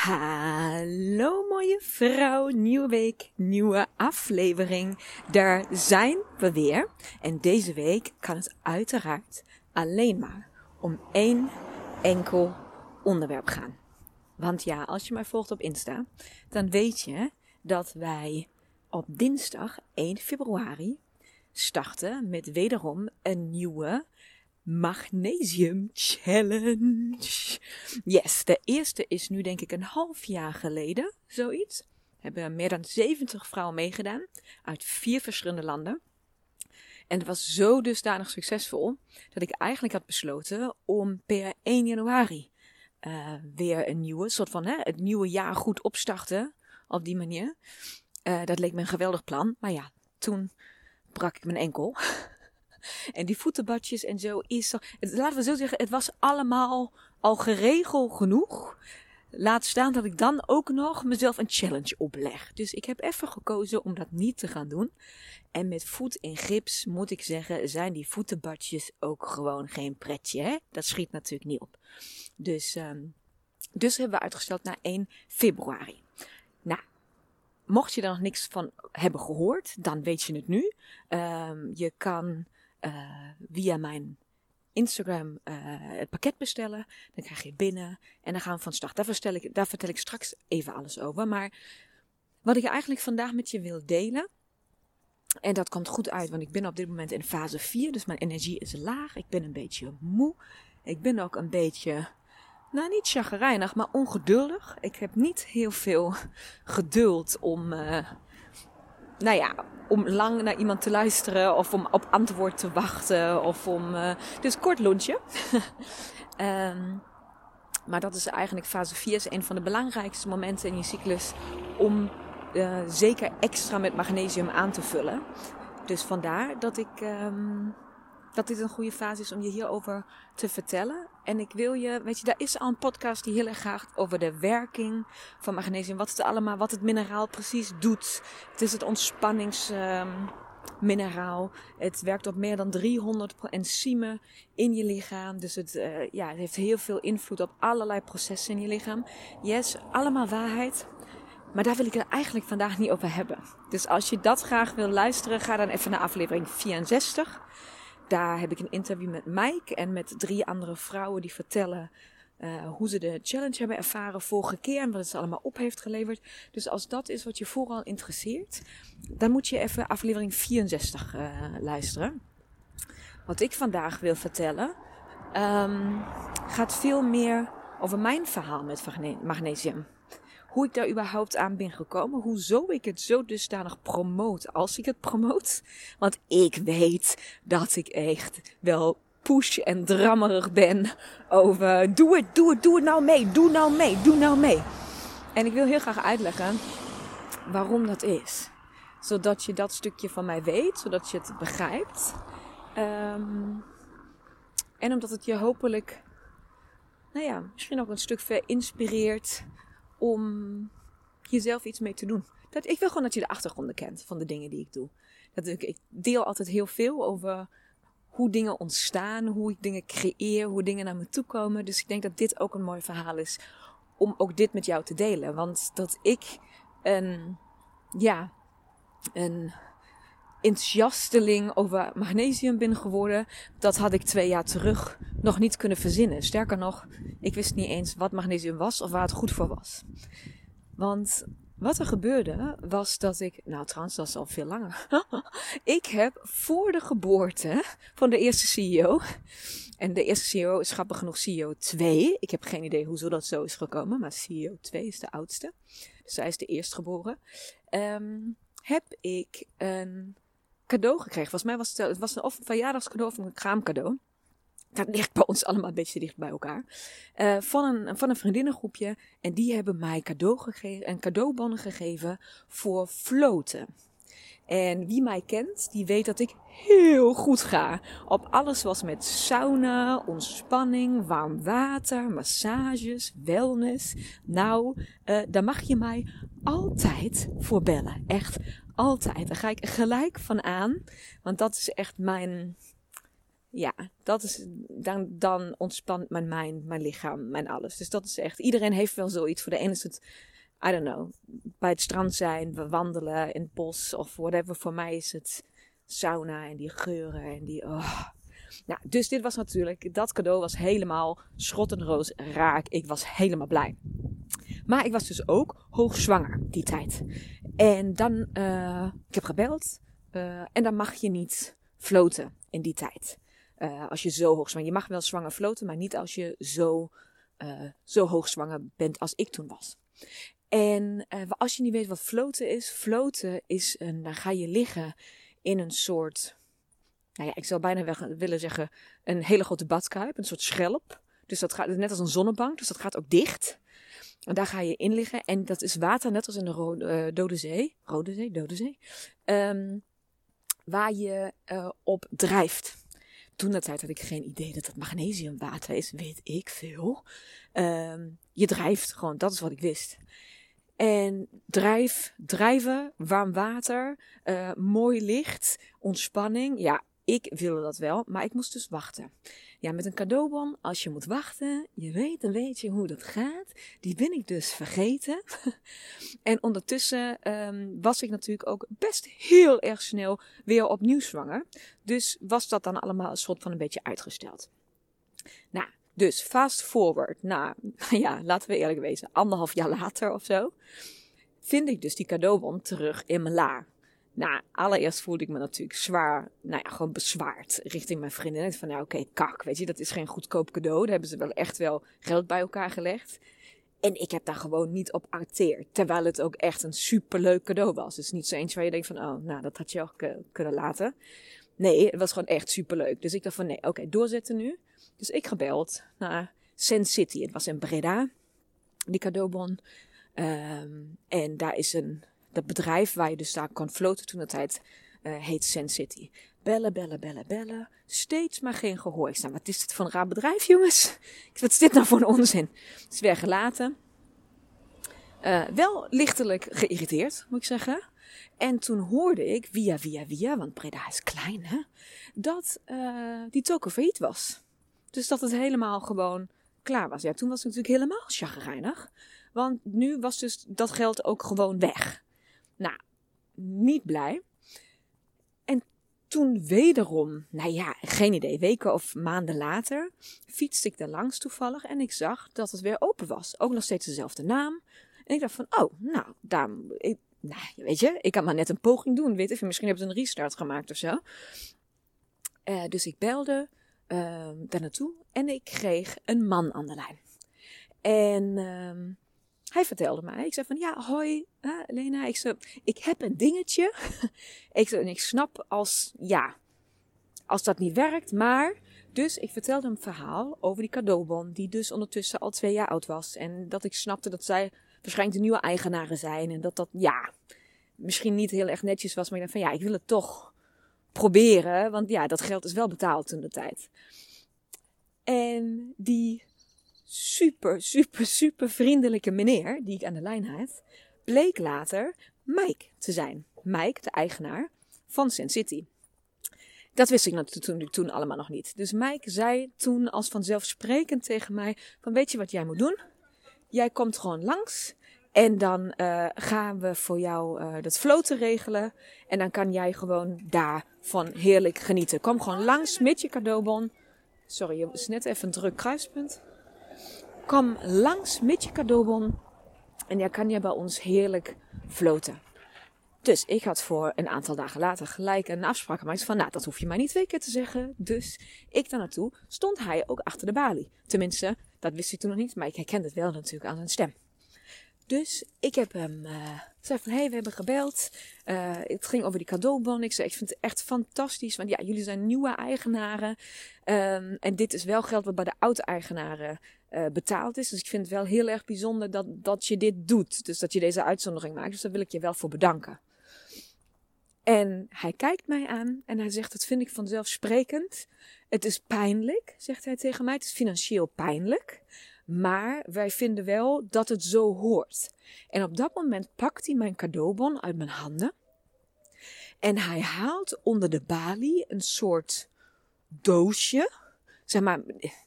Hallo mooie vrouw, nieuwe week, nieuwe aflevering. Daar zijn we weer. En deze week kan het uiteraard alleen maar om één enkel onderwerp gaan. Want ja, als je mij volgt op Insta, dan weet je dat wij op dinsdag 1 februari starten met wederom een nieuwe Magnesium Challenge. Yes, de eerste is nu denk ik een half jaar geleden, zoiets. Hebben meer dan 70 vrouwen meegedaan uit vier verschillende landen. En het was zo dusdanig succesvol dat ik eigenlijk had besloten om per 1 januari uh, weer een nieuwe, soort van hè, het nieuwe jaar goed opstarten op die manier. Uh, dat leek me een geweldig plan, maar ja, toen brak ik mijn enkel. En die voetenbadjes en zo is. Laten we zo zeggen, het was allemaal al geregeld genoeg. Laat staan dat ik dan ook nog mezelf een challenge opleg. Dus ik heb even gekozen om dat niet te gaan doen. En met voet in gips moet ik zeggen, zijn die voetenbadjes ook gewoon geen pretje. Hè? Dat schiet natuurlijk niet op. Dus, um, dus hebben we uitgesteld naar 1 februari. Nou, mocht je er nog niks van hebben gehoord, dan weet je het nu. Um, je kan via mijn Instagram uh, het pakket bestellen. Dan krijg je binnen en dan gaan we van start. Daar vertel, ik, daar vertel ik straks even alles over. Maar wat ik eigenlijk vandaag met je wil delen. En dat komt goed uit, want ik ben op dit moment in fase 4. Dus mijn energie is laag. Ik ben een beetje moe. Ik ben ook een beetje, nou niet chagrijnig, maar ongeduldig. Ik heb niet heel veel geduld om, uh, nou ja, om lang naar iemand te luisteren of om op antwoord te wachten. Of om, uh, dus kort lunchje. um, maar dat is eigenlijk fase 4 is een van de belangrijkste momenten in je cyclus om uh, zeker extra met magnesium aan te vullen. Dus vandaar dat ik um, dat dit een goede fase is om je hierover te vertellen. En ik wil je, weet je, daar is al een podcast die heel erg gaat over de werking van magnesium. Wat het allemaal, wat het mineraal precies doet. Het is het ontspanningsmineraal. Um, het werkt op meer dan 300 enzymen in je lichaam. Dus het, uh, ja, het heeft heel veel invloed op allerlei processen in je lichaam. Yes, allemaal waarheid. Maar daar wil ik het eigenlijk vandaag niet over hebben. Dus als je dat graag wil luisteren, ga dan even naar aflevering 64 daar heb ik een interview met Mike en met drie andere vrouwen die vertellen uh, hoe ze de challenge hebben ervaren vorige keer en wat het ze allemaal op heeft geleverd. Dus als dat is wat je vooral interesseert, dan moet je even aflevering 64 uh, eh, luisteren. Wat ik vandaag wil vertellen um, gaat veel meer over mijn verhaal met magnesium hoe ik daar überhaupt aan ben gekomen. Hoezo ik het zo dusdanig promoot als ik het promoot. Want ik weet dat ik echt wel push en drammerig ben over doe het, doe het, doe het nou mee, doe nou mee, doe nou mee. En ik wil heel graag uitleggen waarom dat is. Zodat je dat stukje van mij weet, zodat je het begrijpt. Um, en omdat het je hopelijk, nou ja, misschien ook een stuk inspireert om jezelf iets mee te doen. Dat, ik wil gewoon dat je de achtergronden kent van de dingen die ik doe. Dat ik, deel altijd heel veel over hoe dingen ontstaan, hoe ik dingen creëer, hoe dingen naar me toe komen. Dus ik denk dat dit ook een mooi verhaal is om ook dit met jou te delen. Want dat ik een, ja, een enthousiasteling over magnesium ben geworden, dat had ik twee jaar terug nog niet kunnen verzinnen. Sterker nog, ik wist niet eens wat magnesium was of waar het goed voor was. Want wat er gebeurde was dat ik, nou trouwens dat is al veel langer. ik heb voor de geboorte van de eerste CEO, en de eerste CEO is grappig genoeg CEO 2. Ik heb geen idee hoezo dat zo is gekomen, maar CEO 2 is de oudste. Dus zij is de eerstgeboren. Um, heb ik een cadeau gekregen. Volgens mij was het, het was een, of verjaardagscadeau of een kraamcadeau. Dat ligt bij ons allemaal een beetje dicht bij elkaar. Uh, van, een, van een vriendinnengroepje. En die hebben mij cadeau gegeven, een cadeaubon gegeven voor floten. En wie mij kent, die weet dat ik heel goed ga op alles wat met sauna, ontspanning, warm water, massages, wellness. Nou, uh, daar mag je mij altijd voor bellen. Echt altijd. Daar ga ik gelijk van aan. Want dat is echt mijn. Ja, dat is. Dan, dan ontspant mijn mind, mijn lichaam, mijn alles. Dus dat is echt. Iedereen heeft wel zoiets. Voor de ene is het. I don't know. Bij het strand zijn, we wandelen in het bos of whatever. Voor mij is het sauna en die geuren en die. Oh. Nou, dus dit was natuurlijk. Dat cadeau was helemaal schot en roos raak. Ik was helemaal blij. Maar ik was dus ook hoogzwanger die tijd. En dan, uh, ik heb gebeld. Uh, en dan mag je niet floten in die tijd. Uh, als je zo hoogzwanger. Je mag wel zwanger floten, maar niet als je zo, zo hoogzwanger bent als ik toen was. En als je niet weet wat floten is, floten is een, dan ga je liggen in een soort, nou ja, ik zou bijna willen zeggen, een hele grote badkuip, een soort schelp. Dus dat gaat net als een zonnebank, dus dat gaat ook dicht. En daar ga je in liggen. En dat is water, net als in de Rode, uh, Dode Zee. Rode Zee, Dode Zee. Um, waar je uh, op drijft. Toen dat tijd had ik geen idee dat het magnesiumwater is. Weet ik veel. Um, je drijft gewoon, dat is wat ik wist. En drijf, drijven, warm water, uh, mooi licht, ontspanning. Ja, ik wilde dat wel, maar ik moest dus wachten. Ja, met een cadeaubon, als je moet wachten, je weet een beetje hoe dat gaat. Die ben ik dus vergeten. en ondertussen um, was ik natuurlijk ook best heel erg snel weer opnieuw zwanger. Dus was dat dan allemaal een soort van een beetje uitgesteld. Nou, dus fast forward. Nou, ja, laten we eerlijk wezen, anderhalf jaar later of zo. Vind ik dus die cadeaubon terug in mijn la. Nou, allereerst voelde ik me natuurlijk zwaar, nou ja, gewoon bezwaard richting mijn vriendin. Van, nou oké, kak, weet je, dat is geen goedkoop cadeau. Daar hebben ze wel echt wel geld bij elkaar gelegd. En ik heb daar gewoon niet op acteerd. Terwijl het ook echt een superleuk cadeau was. Dus niet zo eentje waar je denkt van, oh, nou, dat had je ook kunnen laten. Nee, het was gewoon echt superleuk. Dus ik dacht van, nee, oké, doorzetten nu. Dus ik gebeld naar Sen City. Het was in Breda, die cadeaubon. Um, en daar is een dat bedrijf waar je dus daar kon floten toen de tijd uh, heet Sen City. Bellen, bellen, bellen, bellen. Steeds maar geen gehoor. Ik zei, wat is dit voor een raar bedrijf, jongens? Wat is dit nou voor een onzin? Het is weer gelaten. Uh, wel lichtelijk geïrriteerd, moet ik zeggen. En toen hoorde ik, via, via, via, want Breda is klein, hè, dat uh, die token failliet was. Dus dat het helemaal gewoon klaar was. Ja, toen was het natuurlijk helemaal chagrijnig. Want nu was dus dat geld ook gewoon weg. Nou, niet blij. En toen wederom, nou ja, geen idee, weken of maanden later, fietste ik daar langs toevallig en ik zag dat het weer open was. Ook nog steeds dezelfde naam. En ik dacht van, oh, nou, daar, ik, nou, weet je, ik kan maar net een poging doen. Weet je, misschien hebben ze een restart gemaakt of zo. Uh, dus ik belde uh, daar naartoe en ik kreeg een man aan de lijn. En uh, hij vertelde mij. Ik zei van ja, hoi, uh, Lena. Ik, zei, ik heb een dingetje. ik, zei, en ik snap als, ja, als dat niet werkt. Maar, dus ik vertelde hem een verhaal over die cadeaubon. Die dus ondertussen al twee jaar oud was. En dat ik snapte dat zij waarschijnlijk de nieuwe eigenaren zijn. En dat dat, ja, misschien niet heel erg netjes was. Maar ik dacht van ja, ik wil het toch proberen. Want ja, dat geld is wel betaald toen de tijd. En die super, super, super vriendelijke meneer, die ik aan de lijn had, bleek later Mike te zijn. Mike, de eigenaar van Sin City. Dat wist ik natuurlijk toen, allemaal nog niet. Dus Mike zei toen als vanzelfsprekend tegen mij: van weet je wat jij moet doen? Jij komt gewoon langs en dan uh, gaan we voor jou uh, dat floten regelen. En dan kan jij gewoon daarvan heerlijk genieten. Kom gewoon langs met je cadeaubon. Sorry, het is net even een druk kruispunt. Kom langs met je cadeaubon. En dan kan je bij ons heerlijk floten. Dus ik had voor een aantal dagen later gelijk een afspraak gemaakt van, nou, dat hoef je mij niet twee keer te zeggen. Dus ik daar naartoe, stond hij ook achter de balie. Tenminste, dat wist hij toen nog niet, maar ik herkende het wel natuurlijk aan zijn stem. Dus ik heb hem uh, gezegd van, hé, hey, we hebben gebeld. Uh, het ging over die cadeaubon. Ik zei, ik vind het echt fantastisch, want ja, jullie zijn nieuwe eigenaren. Um, en dit is wel geld wat bij de oude eigenaren uh, betaald is. Dus ik vind het wel heel erg bijzonder dat, dat je dit doet. Dus dat je deze uitzondering maakt. Dus daar wil ik je wel voor bedanken. En hij kijkt mij aan en hij zegt, dat vind ik vanzelfsprekend. Het is pijnlijk, zegt hij tegen mij. Het is financieel pijnlijk. Maar wij vinden wel dat het zo hoort. En op dat moment pakt hij mijn cadeaubon uit mijn handen. En hij haalt onder de balie een soort doosje. Zeg maar,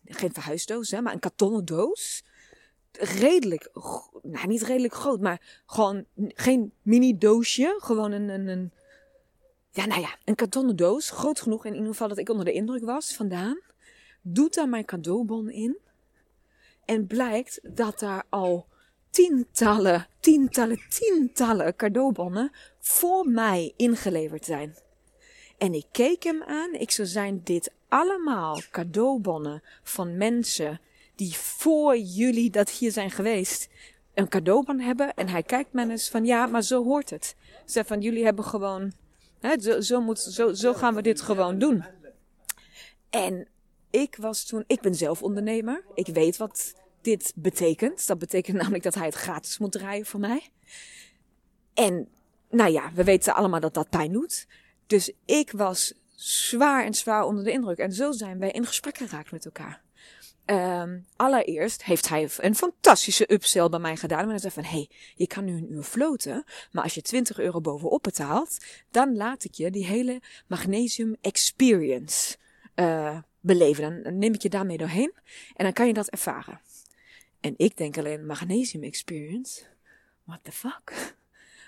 geen verhuisdoos, hè, maar een kartonnen doos. Redelijk, nou niet redelijk groot, maar gewoon geen mini doosje. Gewoon een, een, een ja, nou ja, een kartonnen doos. Groot genoeg in ieder geval dat ik onder de indruk was vandaan. Doet daar mijn cadeaubon in. En blijkt dat daar al tientallen, tientallen, tientallen cadeaubonnen voor mij ingeleverd zijn. En ik keek hem aan. Ik zou zijn dit allemaal cadeaubonnen van mensen die voor jullie dat hier zijn geweest een cadeaubon hebben. En hij kijkt me eens van ja, maar zo hoort het. Zeg van jullie hebben gewoon, hè, zo, zo, moet, zo, zo gaan we dit gewoon doen. En ik was toen, ik ben zelf ondernemer. Ik weet wat dit betekent. Dat betekent namelijk dat hij het gratis moet draaien voor mij. En nou ja, we weten allemaal dat dat pijn doet. Dus ik was zwaar en zwaar onder de indruk. En zo zijn wij in gesprek geraakt met elkaar. Um, allereerst heeft hij een fantastische upsell bij mij gedaan. Maar hij zei van, hey, je kan nu een uur floten. Maar als je 20 euro bovenop betaalt, dan laat ik je die hele magnesium experience uh, beleven. Dan neem ik je daarmee doorheen. En dan kan je dat ervaren. En ik denk alleen magnesium experience. What the fuck?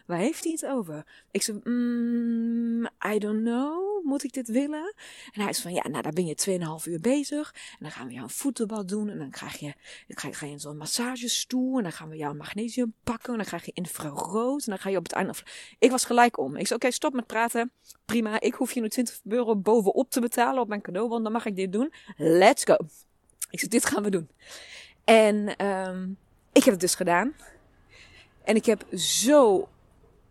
Waar heeft hij het over? Ik zei, mm, I don't know. Moet ik dit willen? En hij is van, ja, nou, daar ben je 2,5 uur bezig. En dan gaan we jou een voetenbad doen. En dan krijg je, dan ga je in zo'n massagestoel. En dan gaan we jou magnesium pakken. En dan krijg je infrarood. En dan ga je op het einde... Ik was gelijk om. Ik zei, oké, stop met praten. Prima, ik hoef je nu 20 euro bovenop te betalen op mijn cadeau. Want dan mag ik dit doen. Let's go. Ik zei, dit gaan we doen. En um, ik heb het dus gedaan. En ik heb zo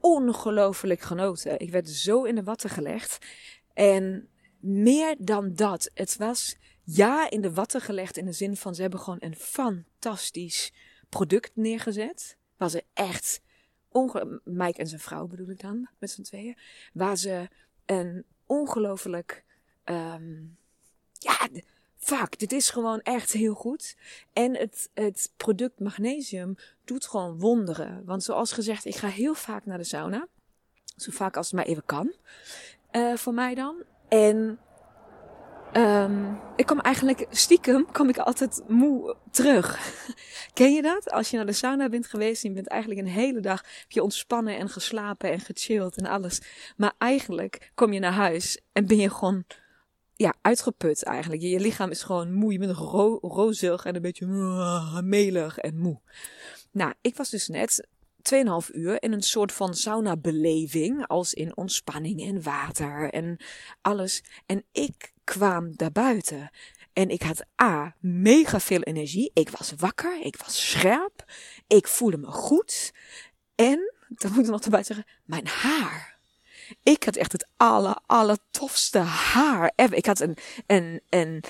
ongelooflijk genoten. Ik werd zo in de watten gelegd. En meer dan dat. Het was ja in de watten gelegd in de zin van ze hebben gewoon een fantastisch product neergezet. Waar ze echt, Mike en zijn vrouw bedoel ik dan, met z'n tweeën. Waar ze een ongelooflijk, um, ja, fuck, dit is gewoon echt heel goed. En het, het product magnesium doet gewoon wonderen. Want zoals gezegd, ik ga heel vaak naar de sauna. Zo vaak als het maar even kan. Uh, voor mij dan. En um, ik kom eigenlijk stiekem, kom ik altijd moe terug. Ken je dat? Als je naar de sauna bent geweest en je bent eigenlijk een hele dag heb je ontspannen en geslapen en gechilled en alles. Maar eigenlijk kom je naar huis en ben je gewoon ja, uitgeput eigenlijk. Je, lichaam is gewoon moe. Je bent ro rozig en een beetje uh, melig en moe. Nou, ik was dus net 2,5 uur in een soort van sauna-beleving. Als in ontspanning en water en alles. En ik kwam daar buiten. En ik had A, mega veel energie. Ik was wakker. Ik was scherp. Ik voelde me goed. En, dan moet ik nog erbij zeggen, mijn haar ik had echt het aller, aller tofste haar. Ik had een, een, een,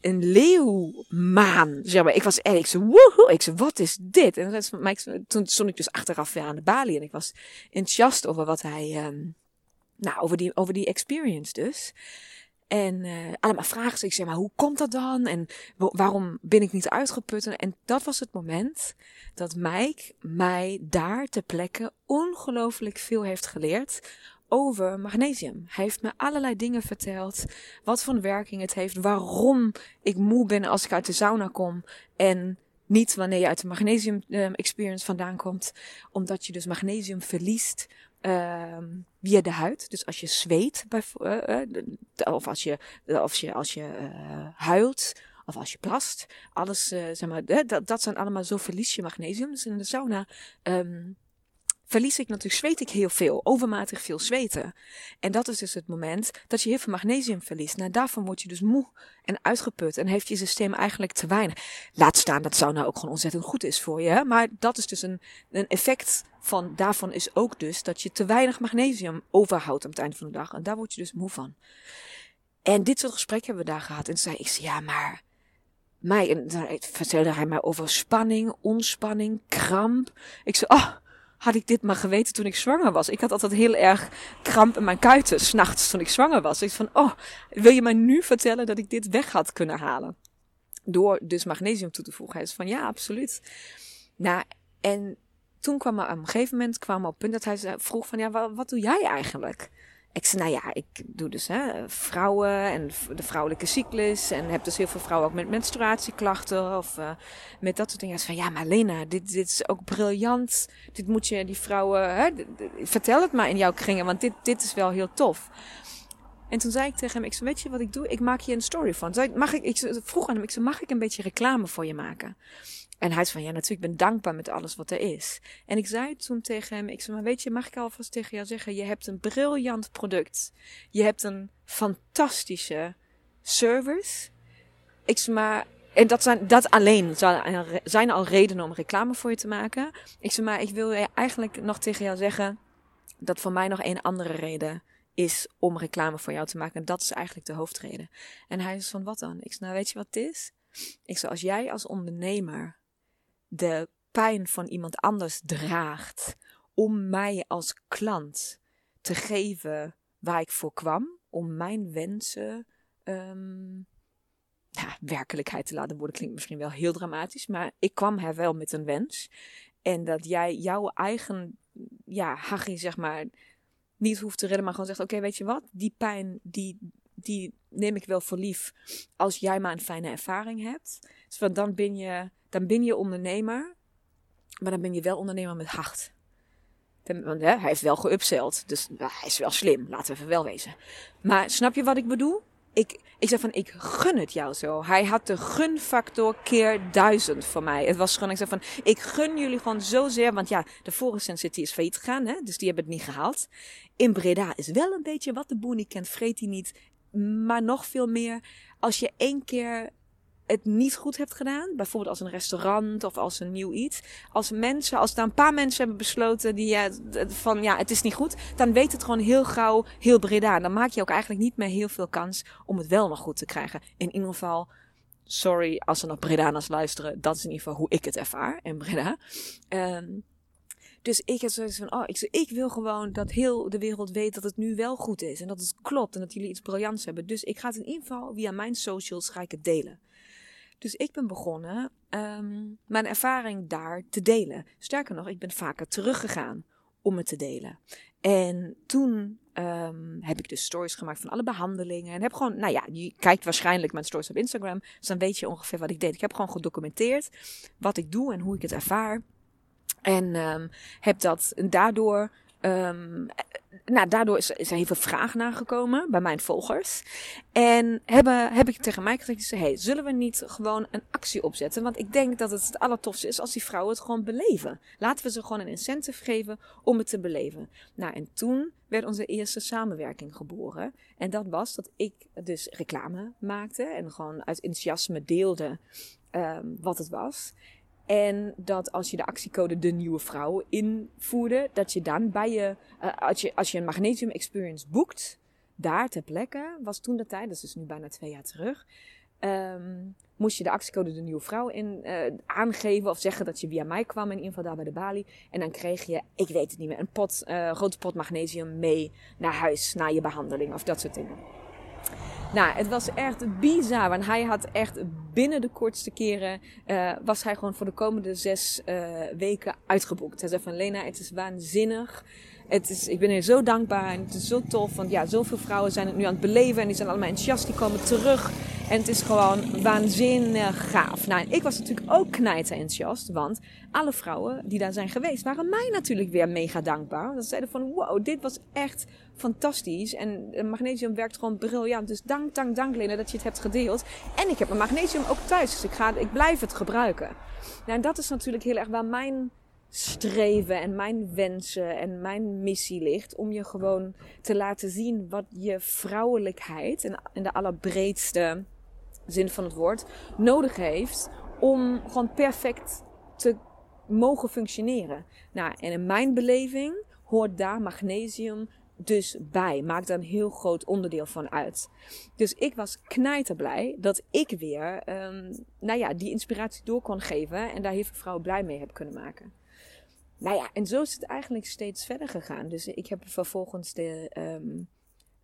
een leeuwmaan, zeg maar. Ik was echt, ik zei, woehoe. Ik zei, wat is dit? En toen stond ik dus achteraf weer aan de balie en ik was enthousiast over wat hij, um, nou, over die, over die experience dus. En uh, allemaal vragen. Ik zei, maar hoe komt dat dan? En waarom ben ik niet uitgeput? En dat was het moment dat Mike mij daar ter plekke ongelooflijk veel heeft geleerd over magnesium. Hij heeft me allerlei dingen verteld. Wat voor werking het heeft. Waarom ik moe ben als ik uit de sauna kom. En niet wanneer je uit de magnesium um, experience vandaan komt. Omdat je dus magnesium verliest um, via de huid. Dus als je zweet, bij, uh, uh, of als je, je, als je uh, huilt, of als je plast. Alles, zeg maar, dat, dat zijn allemaal zo verlies je magnesium. Dus in de sauna um, verlies ik natuurlijk, zweet ik heel veel, overmatig veel zweten. En dat is dus het moment dat je heel veel magnesium verliest. Nou, daarvan word je dus moe en uitgeput en heeft je systeem eigenlijk te weinig. Laat staan, dat zou nou ook gewoon ontzettend goed is voor je. Maar dat is dus een, een effect van, daarvan is ook dus dat je te weinig magnesium overhoudt aan het eind van de dag. En daar word je dus moe van. En dit soort gesprekken hebben we daar gehad. En zei ik, ja, maar mij, en vertelde hij mij over spanning, ontspanning, kramp. Ik zei, oh, had ik dit maar geweten toen ik zwanger was. Ik had altijd heel erg kramp in mijn kuiten, s'nachts toen ik zwanger was. Ik van, oh, wil je mij nu vertellen dat ik dit weg had kunnen halen? Door dus magnesium toe te voegen. Hij is van, ja, absoluut. Nou, en toen kwam er op een gegeven moment kwam op het punt dat hij vroeg van, ja, wat, wat doe jij eigenlijk? Ik zei, nou ja, ik doe dus hè, vrouwen en de vrouwelijke cyclus. En heb dus heel veel vrouwen ook met menstruatieklachten of uh, met dat soort dingen. Zei van, ja, maar Lena, dit, dit is ook briljant. Dit moet je die vrouwen, hè, vertel het maar in jouw kringen, want dit, dit is wel heel tof. En toen zei ik tegen hem, ik zei, weet je wat ik doe? Ik maak je een story van. Zei, mag ik, ik vroeg aan hem, ik zei, mag ik een beetje reclame voor je maken? En hij zei van, ja natuurlijk, ik ben dankbaar met alles wat er is. En ik zei toen tegen hem, ik zei, maar weet je, mag ik alvast tegen jou zeggen, je hebt een briljant product. Je hebt een fantastische service. Ik zei, maar, en dat, zijn, dat alleen zijn al redenen om reclame voor je te maken. Ik zei, maar ik wil eigenlijk nog tegen jou zeggen, dat voor mij nog een andere reden is om reclame voor jou te maken. En dat is eigenlijk de hoofdreden. En hij zei van, wat dan? Ik zei, nou weet je wat het is? Ik zei, als jij als ondernemer de pijn van iemand anders draagt om mij als klant te geven waar ik voor kwam, om mijn wensen um, ja, werkelijkheid te laten worden. Klinkt misschien wel heel dramatisch, maar ik kwam er wel met een wens. En dat jij jouw eigen, ja, hachie zeg maar, niet hoeft te redden, maar gewoon zegt: Oké, weet je wat? Die pijn, die, die neem ik wel voor lief als jij maar een fijne ervaring hebt. Dus dan ben je dan ben je ondernemer, maar dan ben je wel ondernemer met hart. Want hè, hij heeft wel geupseld, dus nou, hij is wel slim, laten we even wel wezen. Maar snap je wat ik bedoel? Ik, ik zeg van, ik gun het jou zo. Hij had de gunfactor keer duizend voor mij. Het was gewoon, ik zeg van, ik gun jullie gewoon zozeer. Want ja, de vorige City is failliet gegaan, hè? dus die hebben het niet gehaald. In Breda is wel een beetje wat de boer niet kent, vreet hij niet. Maar nog veel meer, als je één keer het niet goed hebt gedaan, bijvoorbeeld als een restaurant of als een nieuw iets, als mensen, als daar een paar mensen hebben besloten die ja, van ja, het is niet goed, dan weet het gewoon heel gauw heel Breda. Dan maak je ook eigenlijk niet meer heel veel kans om het wel nog goed te krijgen. In ieder geval, sorry als er nog Breda's luisteren, dat is in ieder geval hoe ik het ervaar in Breda. Um, dus ik heb zoiets van, oh, ik, ik wil gewoon dat heel de wereld weet dat het nu wel goed is. En dat het klopt en dat jullie iets briljants hebben. Dus ik ga het in ieder geval via mijn socials ga ik het delen. Dus ik ben begonnen um, mijn ervaring daar te delen. Sterker nog, ik ben vaker teruggegaan om het te delen. En toen um, heb ik dus stories gemaakt van alle behandelingen. En heb gewoon, nou ja, je kijkt waarschijnlijk mijn stories op Instagram. Dus dan weet je ongeveer wat ik deed. Ik heb gewoon gedocumenteerd wat ik doe en hoe ik het ervaar. En um, heb dat daardoor Um, nou, daardoor is, er heel veel vraag naar gekomen bij mijn volgers. En hebben, heb ik tegen mij gezegd, hey, zullen we niet gewoon een actie opzetten? Want ik denk dat het het allertofste is als die vrouwen het gewoon beleven. Laten we ze gewoon een incentive geven om het te beleven. Nou, en toen werd onze eerste samenwerking geboren. En dat was dat ik dus reclame maakte en gewoon uit enthousiasme deelde um, wat het was. En dat als je de actiecode De Nieuwe Vrouw invoerde, dat je dan bij je, uh, als, je, als je een Magnesium Experience boekt, daar ter plekke, was toen de tijd, dat is dus nu bijna twee jaar terug, um, moest je de actiecode De Nieuwe Vrouw in, uh, aangeven of zeggen dat je via mij kwam, in ieder daar bij de balie. En dan kreeg je, ik weet het niet meer, een pot, uh, grote pot magnesium mee naar huis, naar je behandeling of dat soort dingen. Nou, het was echt bizar. Want hij had echt binnen de kortste keren. Uh, was hij gewoon voor de komende zes uh, weken uitgeboekt. Hij zei van Lena, het is waanzinnig. Het is, ik ben er zo dankbaar en het is zo tof. Want ja, zoveel vrouwen zijn het nu aan het beleven. En die zijn allemaal enthousiast. Die komen terug. En het is gewoon waanzinnig gaaf. Nou, ik was natuurlijk ook knijter enthousiast. Want alle vrouwen die daar zijn geweest, waren mij natuurlijk weer mega dankbaar. Dat zeiden van, wow, dit was echt fantastisch. En magnesium werkt gewoon briljant. Dus dank, dank, dank Lena dat je het hebt gedeeld. En ik heb mijn magnesium ook thuis. Dus ik, ga, ik blijf het gebruiken. Nou, en dat is natuurlijk heel erg waar mijn streven en mijn wensen en mijn missie ligt. Om je gewoon te laten zien wat je vrouwelijkheid, in de allerbreedste zin van het woord, nodig heeft om gewoon perfect te mogen functioneren. Nou, en in mijn beleving hoort daar magnesium dus bij. Maakt daar een heel groot onderdeel van uit. Dus ik was knijterblij dat ik weer, um, nou ja, die inspiratie door kon geven. En daar heel veel vrouwen blij mee heb kunnen maken. Nou ja, en zo is het eigenlijk steeds verder gegaan. Dus ik heb vervolgens de, um,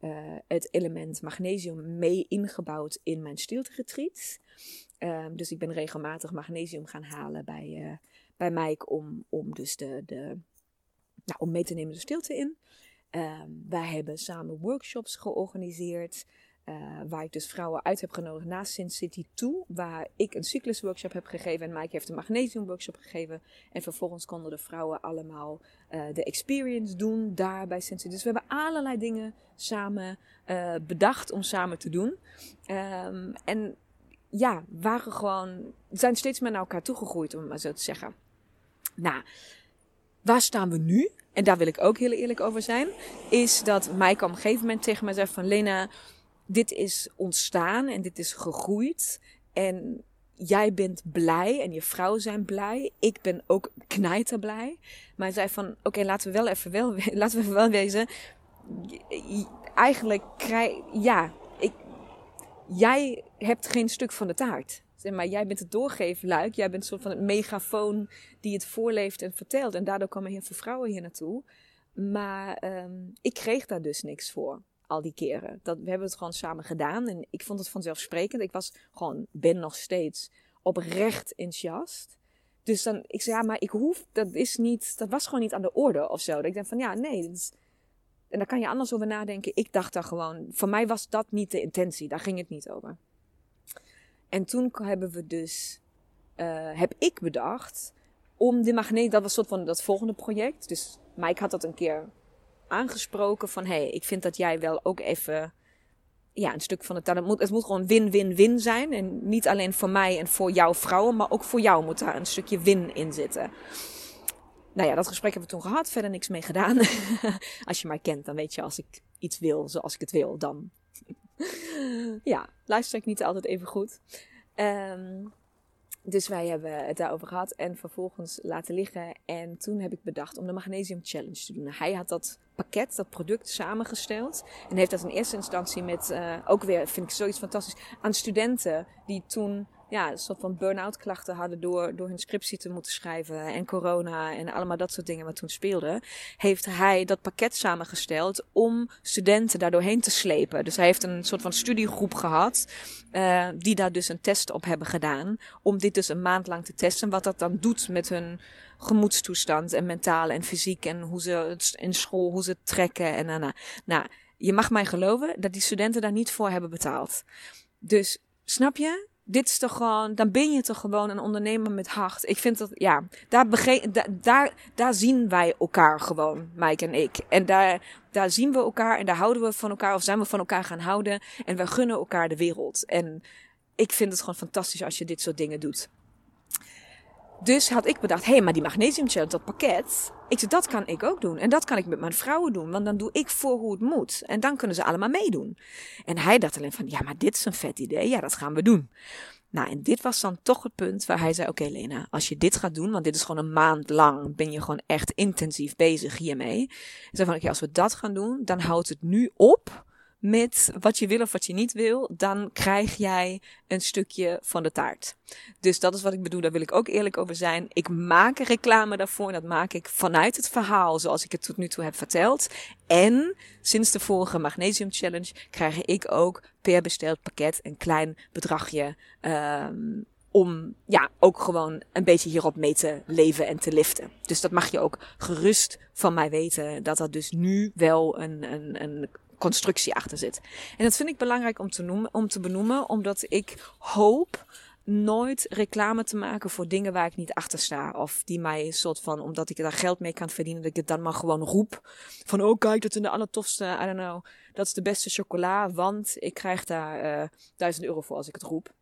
uh, het element magnesium mee ingebouwd in mijn stilte retreats. Um, dus ik ben regelmatig magnesium gaan halen bij, uh, bij Mike om, om dus de, de, nou, om mee te nemen de stilte in. Um, wij hebben samen workshops georganiseerd. Uh, waar ik dus vrouwen uit heb genodigd naar Sin City toe. Waar ik een cyclusworkshop heb gegeven. En Mike heeft een magnesium workshop gegeven. En vervolgens konden de vrouwen allemaal uh, de experience doen daar bij Sin City. Dus we hebben allerlei dingen samen uh, bedacht om samen te doen. Um, en ja, waren gewoon, zijn steeds meer naar elkaar toegegroeid om het maar zo te zeggen. Nou, waar staan we nu? En daar wil ik ook heel eerlijk over zijn. Is dat Mike op een gegeven moment tegen mij zei van Lena, dit is ontstaan en dit is gegroeid. En jij bent blij en je vrouw zijn blij. Ik ben ook knijterblij. Maar hij zei van, oké, laten we wel even wel, laten we wel wezen. Eigenlijk krijg, ja, ik, jij hebt geen stuk van de taart. Zeg maar, jij bent het doorgeefluik. Jij bent soort van het megafoon die het voorleeft en vertelt. En daardoor komen heel veel vrouwen hier naartoe. Maar um, ik kreeg daar dus niks voor. Al die keren. Dat, we hebben het gewoon samen gedaan. En ik vond het vanzelfsprekend. Ik was gewoon, ben nog steeds oprecht enthousiast. Dus dan, ik zei, ja, maar ik hoef, dat is niet, dat was gewoon niet aan de orde of zo. Dat ik denk van, ja, nee, en daar kan je anders over nadenken. Ik dacht daar gewoon, voor mij was dat niet de intentie. Daar ging het niet over. En toen hebben we dus, uh, heb ik bedacht om de magneet, dat was soort van dat volgende project. Dus Mike had dat een keer aangesproken van, hé, hey, ik vind dat jij wel ook even, ja, een stuk van het, het moet, het moet gewoon win-win-win zijn. En niet alleen voor mij en voor jouw vrouwen, maar ook voor jou moet daar een stukje win in zitten. Nou ja, dat gesprek hebben we toen gehad, verder niks mee gedaan. als je mij kent, dan weet je als ik iets wil zoals ik het wil, dan ja, luister ik niet altijd even goed. Um, dus wij hebben het daarover gehad en vervolgens laten liggen. En toen heb ik bedacht om de Magnesium Challenge te doen. Hij had dat pakket, dat product samengesteld. En heeft dat in eerste instantie met, uh, ook weer, vind ik zoiets fantastisch, aan studenten die toen ja, een soort van burn-out klachten hadden door, door hun scriptie te moeten schrijven en corona en allemaal dat soort dingen wat toen speelde, heeft hij dat pakket samengesteld om studenten daardoorheen te slepen. Dus hij heeft een soort van studiegroep gehad, uh, die daar dus een test op hebben gedaan, om dit dus een maand lang te testen, wat dat dan doet met hun gemoedstoestand en mentaal en fysiek en hoe ze in school, hoe ze het trekken en nou, nou, je mag mij geloven dat die studenten daar niet voor hebben betaald. Dus snap je? Dit is toch gewoon, dan ben je toch gewoon een ondernemer met hart. Ik vind dat, ja, daar, da, daar, daar zien wij elkaar gewoon, Mike en ik. En daar, daar zien we elkaar en daar houden we van elkaar, of zijn we van elkaar gaan houden. En we gunnen elkaar de wereld. En ik vind het gewoon fantastisch als je dit soort dingen doet. Dus had ik bedacht, hé, hey, maar die magnesium challenge, dat pakket, ik zei, dat kan ik ook doen. En dat kan ik met mijn vrouwen doen, want dan doe ik voor hoe het moet. En dan kunnen ze allemaal meedoen. En hij dacht alleen van, ja, maar dit is een vet idee, ja, dat gaan we doen. Nou, en dit was dan toch het punt waar hij zei, oké Lena, als je dit gaat doen, want dit is gewoon een maand lang, ben je gewoon echt intensief bezig hiermee. Zei van, oké, als we dat gaan doen, dan houdt het nu op met wat je wil of wat je niet wil, dan krijg jij een stukje van de taart. Dus dat is wat ik bedoel, daar wil ik ook eerlijk over zijn. Ik maak reclame daarvoor en dat maak ik vanuit het verhaal zoals ik het tot nu toe heb verteld. En sinds de vorige Magnesium Challenge krijg ik ook per besteld pakket een klein bedragje um, om ja, ook gewoon een beetje hierop mee te leven en te liften. Dus dat mag je ook gerust van mij weten. Dat dat dus nu wel een, een, een constructie achter zit. En dat vind ik belangrijk om te, noemen, om te benoemen, omdat ik hoop nooit reclame te maken voor dingen waar ik niet achter sta. Of die mij een soort van, omdat ik daar geld mee kan verdienen, dat ik het dan maar gewoon roep. Van, oh kijk, dat is de allertofste, I don't know, dat is de beste chocola, want ik krijg daar uh, duizend euro voor als ik het roep.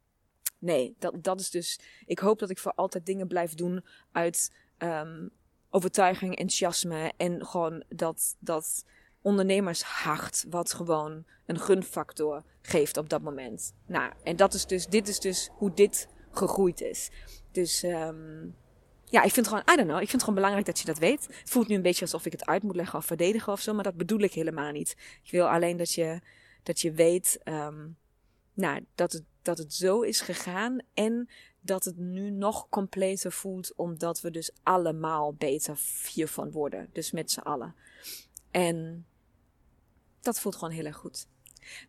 Nee, dat, dat is dus, ik hoop dat ik voor altijd dingen blijf doen uit um, overtuiging, enthousiasme en gewoon dat, dat ondernemershart wat gewoon een gunfactor geeft op dat moment. Nou, en dat is dus, dit is dus hoe dit gegroeid is. Dus um, ja, ik vind gewoon, I don't know, ik vind het gewoon belangrijk dat je dat weet. Het voelt nu een beetje alsof ik het uit moet leggen of verdedigen of zo, maar dat bedoel ik helemaal niet. Ik wil alleen dat je, dat je weet, um, nou, dat het, dat het zo is gegaan en dat het nu nog completer voelt, omdat we dus allemaal beter hiervan worden. Dus met z'n allen. En dat voelt gewoon heel erg goed.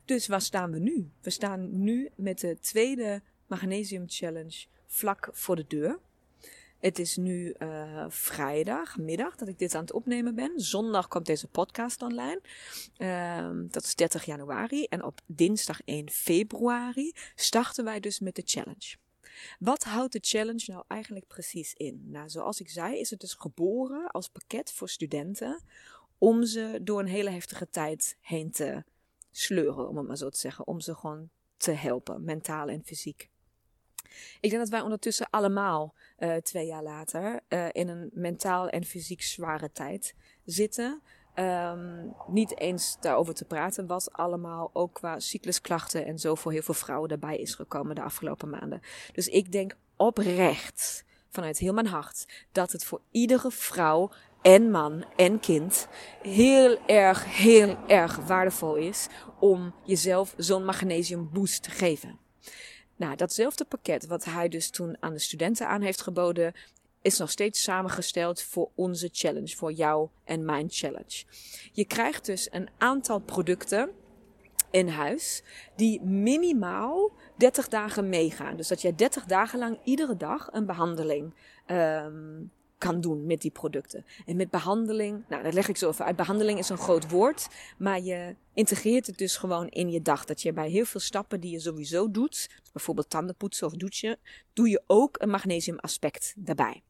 Dus waar staan we nu? We staan nu met de tweede Magnesium Challenge vlak voor de deur. Het is nu uh, vrijdagmiddag dat ik dit aan het opnemen ben. Zondag komt deze podcast online. Uh, dat is 30 januari. En op dinsdag 1 februari starten wij dus met de challenge. Wat houdt de challenge nou eigenlijk precies in? Nou, zoals ik zei, is het dus geboren als pakket voor studenten om ze door een hele heftige tijd heen te sleuren, om het maar zo te zeggen. Om ze gewoon te helpen, mentaal en fysiek. Ik denk dat wij ondertussen allemaal uh, twee jaar later uh, in een mentaal en fysiek zware tijd zitten. Um, niet eens daarover te praten wat allemaal ook qua cyclusklachten en zo voor heel veel vrouwen daarbij is gekomen de afgelopen maanden. Dus ik denk oprecht vanuit heel mijn hart dat het voor iedere vrouw en man en kind heel erg, heel erg waardevol is om jezelf zo'n magnesium boost te geven. Nou, datzelfde pakket wat hij dus toen aan de studenten aan heeft geboden, is nog steeds samengesteld voor onze challenge, voor jou en mijn challenge. Je krijgt dus een aantal producten in huis die minimaal 30 dagen meegaan. Dus dat jij 30 dagen lang iedere dag een behandeling um, kan doen met die producten. En met behandeling, nou dat leg ik zo even uit. Behandeling is een groot woord, maar je integreert het dus gewoon in je dag. Dat je bij heel veel stappen die je sowieso doet, bijvoorbeeld tandenpoetsen of douchen, doe je ook een magnesium aspect daarbij.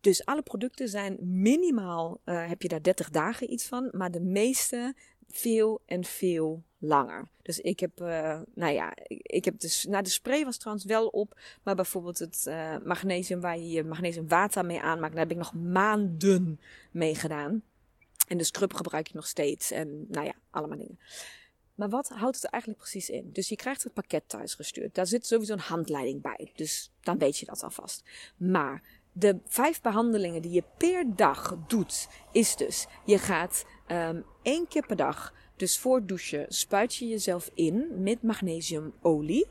Dus alle producten zijn minimaal, uh, heb je daar 30 dagen iets van, maar de meeste veel en veel langer. Dus ik heb, uh, nou ja, ik heb dus, nou de spray was trouwens wel op, maar bijvoorbeeld het uh, magnesium waar je je magnesiumwater mee aanmaakt, daar heb ik nog maanden mee gedaan. En de scrub gebruik ik nog steeds en nou ja, allemaal dingen. Maar wat houdt het eigenlijk precies in? Dus je krijgt het pakket thuis gestuurd. Daar zit sowieso een handleiding bij. Dus dan weet je dat alvast. Maar de vijf behandelingen die je per dag doet, is dus: je gaat um, één keer per dag, dus voor douchen, spuit je jezelf in met magnesiumolie.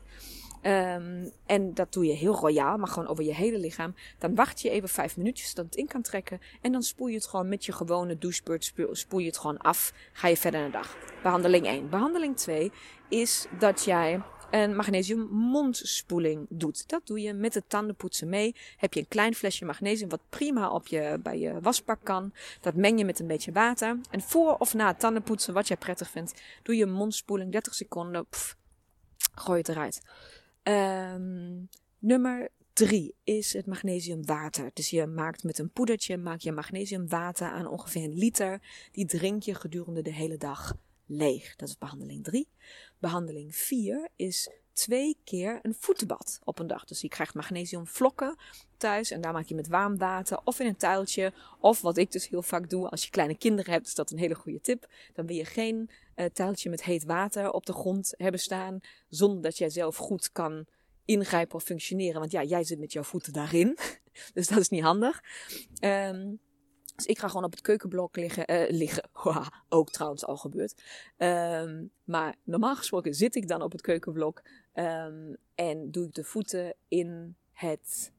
Um, en dat doe je heel royaal, maar gewoon over je hele lichaam. Dan wacht je even vijf minuutjes dat het in kan trekken. En dan spoel je het gewoon met je gewone douchebeurt, spoel je het gewoon af. Ga je verder naar de dag. Behandeling 1. Behandeling 2 is dat jij een magnesium mondspoeling doet. Dat doe je met het tandenpoetsen mee. Heb je een klein flesje magnesium wat prima op je, bij je wasbak kan. Dat meng je met een beetje water. En voor of na tandenpoetsen, wat jij prettig vindt, doe je mondspoeling 30 seconden. Pff, gooi het eruit. Um, nummer 3 is het magnesiumwater. Dus je maakt met een poedertje maak je magnesiumwater aan ongeveer een liter. Die drink je gedurende de hele dag leeg. Dat is behandeling 3. Behandeling 4 is twee keer een voetenbad op een dag. Dus je krijgt magnesiumvlokken thuis en daar maak je met warm water of in een tuiltje. Of wat ik dus heel vaak doe als je kleine kinderen hebt, is dat een hele goede tip. Dan wil je geen uh, tuiltje met heet water op de grond hebben staan zonder dat jij zelf goed kan ingrijpen of functioneren. Want ja, jij zit met jouw voeten daarin. dus dat is niet handig. Um, dus ik ga gewoon op het keukenblok liggen. Uh, liggen. ook trouwens al gebeurd. Um, maar normaal gesproken zit ik dan op het keukenblok. Um, en doe ik de voeten in, het,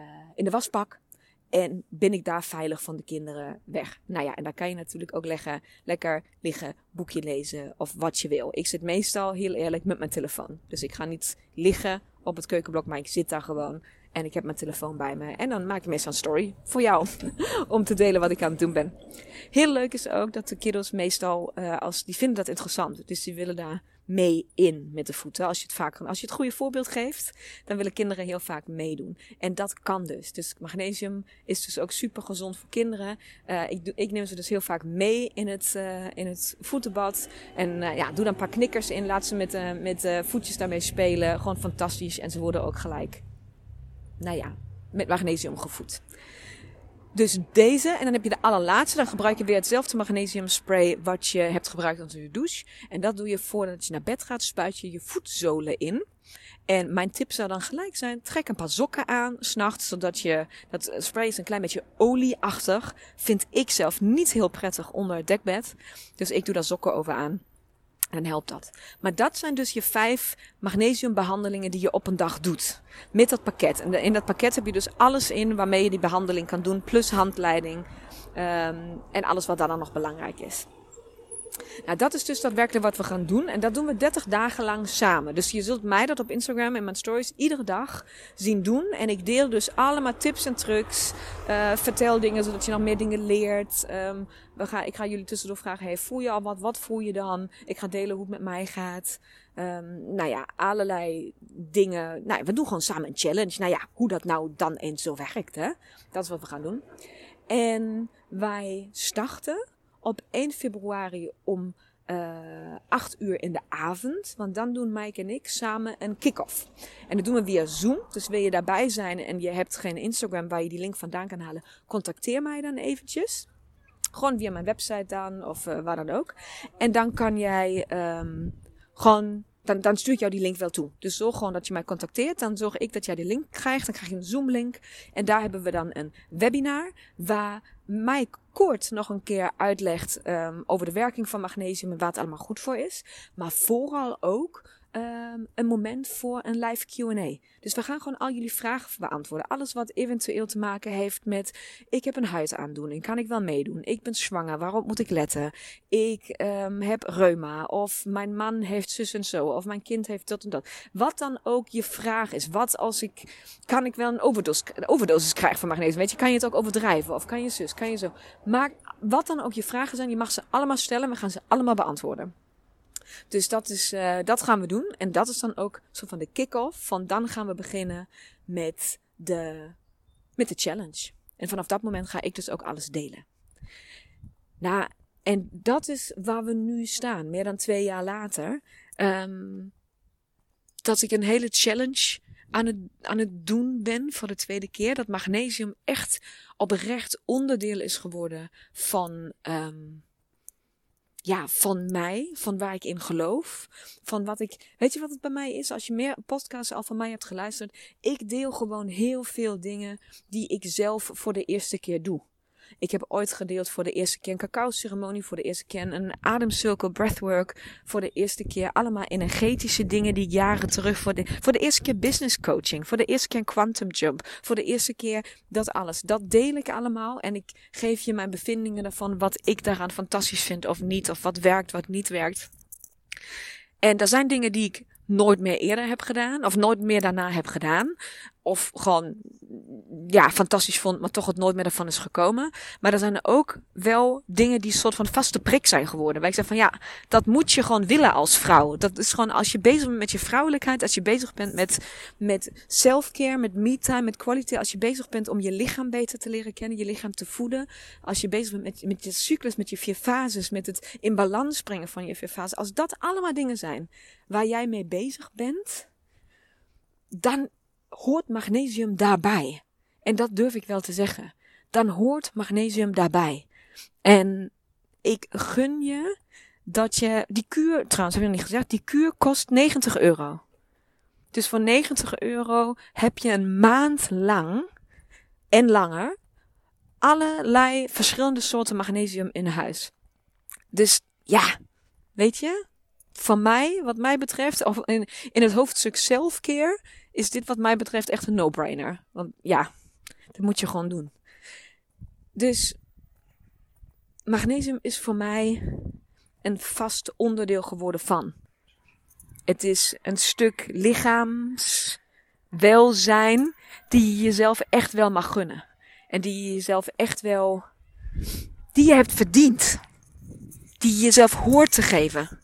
uh, in de waspak. En ben ik daar veilig van de kinderen weg? Nou ja, en daar kan je natuurlijk ook leggen, lekker liggen, boekje lezen of wat je wil. Ik zit meestal heel eerlijk met mijn telefoon. Dus ik ga niet liggen op het keukenblok, maar ik zit daar gewoon en ik heb mijn telefoon bij me. En dan maak ik meestal een story voor jou. om te delen wat ik aan het doen ben. Heel leuk is ook dat de kiddos meestal, uh, als, die vinden dat interessant. Dus die willen daar mee in met de voeten. Als je het vaak, als je het goede voorbeeld geeft, dan willen kinderen heel vaak meedoen. En dat kan dus. Dus magnesium is dus ook super gezond voor kinderen. Uh, ik, ik neem ze dus heel vaak mee in het, uh, in het voetenbad. En ja, doe dan een paar knikkers in. Laat ze met, met voetjes daarmee spelen. Gewoon fantastisch. En ze worden ook gelijk nou ja, met magnesium gevoed. Dus deze, en dan heb je de allerlaatste. Dan gebruik je weer hetzelfde magnesiumspray wat je hebt gebruikt onder je douche. En dat doe je voordat je naar bed gaat, spuit je je voetzolen in. En mijn tip zou dan gelijk zijn, trek een paar sokken aan, s'nachts, zodat je, dat spray is een klein beetje olieachtig. Vind ik zelf niet heel prettig onder het dekbed. Dus ik doe daar sokken over aan. En helpt dat. Maar dat zijn dus je vijf magnesiumbehandelingen die je op een dag doet. Met dat pakket. En in dat pakket heb je dus alles in waarmee je die behandeling kan doen. Plus handleiding. Um, en alles wat daar dan nog belangrijk is. Nou, dat is dus daadwerkelijk wat we gaan doen. En dat doen we 30 dagen lang samen. Dus je zult mij dat op Instagram en mijn stories iedere dag zien doen. En ik deel dus allemaal tips en trucs. Uh, vertel dingen zodat je nog meer dingen leert. Um, we gaan, ik ga jullie tussendoor vragen: hey, voel je al wat? Wat voel je dan? Ik ga delen hoe het met mij gaat. Um, nou ja, allerlei dingen. Nou, we doen gewoon samen een challenge. Nou ja, hoe dat nou dan eens zo werkt, hè? Dat is wat we gaan doen. En wij starten op 1 februari om uh, eh, 8 uur in de avond. Want dan doen Mike en ik samen een kick-off. En dat doen we via Zoom. Dus wil je daarbij zijn en je hebt geen Instagram waar je die link vandaan kan halen, contacteer mij dan eventjes. Gewoon via mijn website dan of uh, waar dan ook. En dan kan jij um, gewoon dan, dan stuur ik jou die link wel toe. Dus zorg gewoon dat je mij contacteert. Dan zorg ik dat jij die link krijgt. Dan krijg je een Zoom-link. En daar hebben we dan een webinar waar Mike kort nog een keer uitlegt um, over de werking van magnesium en waar het allemaal goed voor is. Maar vooral ook um, een moment voor een live QA. Dus we gaan gewoon al jullie vragen beantwoorden. Alles wat eventueel te maken heeft met: ik heb een huidaandoening, kan ik wel meedoen? Ik ben zwanger, waarop moet ik letten? Ik um, heb reuma, of mijn man heeft zus en zo, of mijn kind heeft dat en dat. Wat dan ook je vraag is. Wat als ik, kan ik wel een overdosis, overdosis krijgen van magnesium? Weet je, kan je het ook overdrijven? Of kan je zus, kan je zo? Maar wat dan ook je vragen zijn, je mag ze allemaal stellen, we gaan ze allemaal beantwoorden. Dus dat, is, uh, dat gaan we doen. En dat is dan ook zo van de kick-off. Van dan gaan we beginnen met de, met de challenge. En vanaf dat moment ga ik dus ook alles delen. Nou, en dat is waar we nu staan, meer dan twee jaar later. Um, dat ik een hele challenge aan het, aan het doen ben voor de tweede keer. Dat magnesium echt oprecht onderdeel is geworden van, um, ja, van mij, van waar ik in geloof, van wat ik, weet je wat het bij mij is? Als je meer podcasts al van mij hebt geluisterd, ik deel gewoon heel veel dingen die ik zelf voor de eerste keer doe. Ik heb ooit gedeeld voor de eerste keer een cacao-ceremonie, voor de eerste keer een ademcircle breathwork, voor de eerste keer allemaal energetische dingen die jaren terug, voor de, voor de eerste keer business coaching, voor de eerste keer een quantum jump, voor de eerste keer dat alles. Dat deel ik allemaal en ik geef je mijn bevindingen ervan, wat ik daaraan fantastisch vind of niet, of wat werkt, wat niet werkt. En er zijn dingen die ik nooit meer eerder heb gedaan, of nooit meer daarna heb gedaan of gewoon ja, fantastisch vond, maar toch het nooit meer ervan is gekomen. Maar er zijn er ook wel dingen die een soort van vaste prik zijn geworden. Waar ik zeg van ja, dat moet je gewoon willen als vrouw. Dat is gewoon als je bezig bent met je vrouwelijkheid, als je bezig bent met, met self-care, met me-time, met quality. Als je bezig bent om je lichaam beter te leren kennen, je lichaam te voeden. Als je bezig bent met, met je cyclus, met je vier fases, met het in balans brengen van je vier fases. Als dat allemaal dingen zijn waar jij mee bezig bent, dan hoort magnesium daarbij. En dat durf ik wel te zeggen. Dan hoort magnesium daarbij. En ik gun je dat je die kuur, trouwens heb ik nog niet gezegd, die kuur kost 90 euro. Dus voor 90 euro heb je een maand lang en langer allerlei verschillende soorten magnesium in huis. Dus ja, weet je, van mij, wat mij betreft, of in, in het hoofdstuk selfcare, is dit wat mij betreft echt een no-brainer. Want ja, dat moet je gewoon doen. Dus magnesium is voor mij een vast onderdeel geworden van. Het is een stuk lichaamswelzijn die je jezelf echt wel mag gunnen. En die je jezelf echt wel, die je hebt verdiend. Die je jezelf hoort te geven.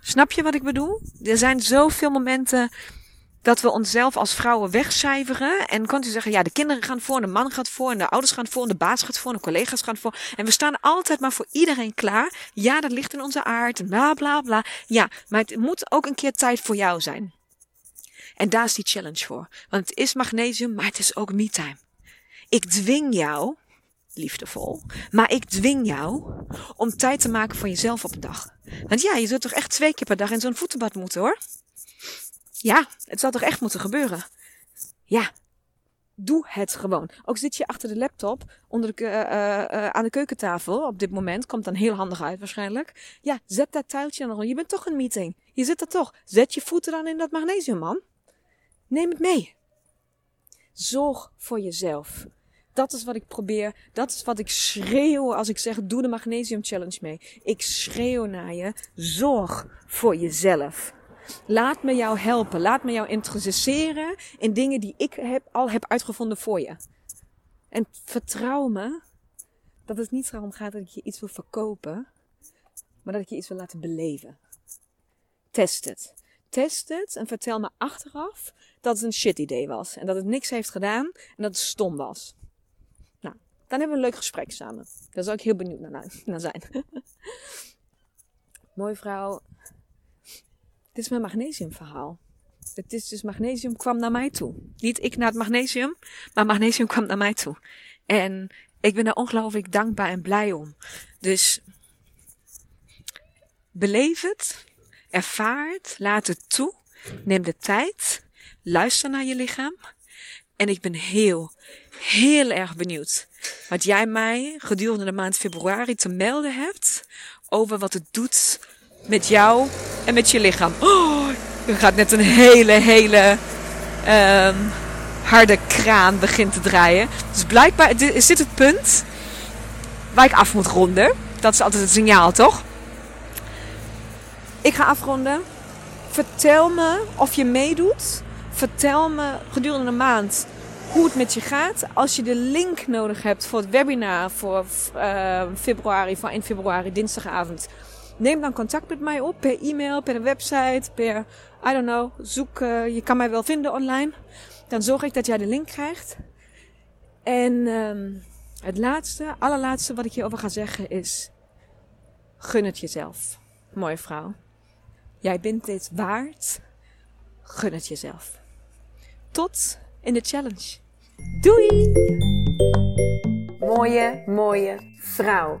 Snap je wat ik bedoel? Er zijn zoveel momenten dat we onszelf als vrouwen wegcijferen. En kunt u zeggen, ja, de kinderen gaan voor, de man gaat voor, en de ouders gaan voor, en de baas gaat voor, en de collega's gaan voor. En we staan altijd maar voor iedereen klaar. Ja, dat ligt in onze aard, bla bla bla. Ja, maar het moet ook een keer tijd voor jou zijn. En daar is die challenge voor. Want het is magnesium, maar het is ook me-time. Ik dwing jou liefdevol. Maar ik dwing jou om tijd te maken voor jezelf op een dag. Want ja, je zult toch echt twee keer per dag in zo'n voetenbad moeten hoor. Ja, het zal toch echt moeten gebeuren. Ja, doe het gewoon. Ook zit je achter de laptop onder de, uh, aan de keukentafel op dit moment. Komt dan heel handig uit waarschijnlijk. Ja, zet dat tuiltje dan. Je bent toch een meeting. Je zit er toch. Zet je voeten dan in dat magnesium, man. Neem het mee. Zorg voor jezelf. Dat is wat ik probeer. Dat is wat ik schreeuw als ik zeg: doe de Magnesium Challenge mee. Ik schreeuw naar je: zorg voor jezelf. Laat me jou helpen. Laat me jou introduceren in dingen die ik heb, al heb uitgevonden voor je. En vertrouw me dat het niet erom gaat dat ik je iets wil verkopen, maar dat ik je iets wil laten beleven. Test het. Test het en vertel me achteraf dat het een shit idee was. En dat het niks heeft gedaan en dat het stom was. Nou, dan hebben we een leuk gesprek samen. Daar zou ik heel benieuwd naar, naar zijn. Mooi vrouw. Dit is mijn magnesiumverhaal. Het is dus magnesium kwam naar mij toe. Niet ik naar het magnesium, maar magnesium kwam naar mij toe. En ik ben daar ongelooflijk dankbaar en blij om. Dus beleef het, ervaar het, laat het toe, neem de tijd, luister naar je lichaam. En ik ben heel, heel erg benieuwd wat jij mij gedurende de maand februari te melden hebt over wat het doet met jou met je lichaam. Oh, er gaat net een hele, hele um, harde kraan begint te draaien. Dus blijkbaar is dit het punt waar ik af moet ronden. Dat is altijd het signaal, toch? Ik ga afronden. Vertel me of je meedoet. Vertel me gedurende een maand hoe het met je gaat. Als je de link nodig hebt voor het webinar voor uh, februari, van 1 februari, dinsdagavond neem dan contact met mij op per e-mail, per website, per, I don't know, zoek, uh, je kan mij wel vinden online. Dan zorg ik dat jij de link krijgt. En um, het laatste, allerlaatste wat ik hierover ga zeggen is, gun het jezelf. Mooie vrouw. Jij bent dit waard. Gun het jezelf. Tot in de challenge. Doei! Mooie, mooie vrouw.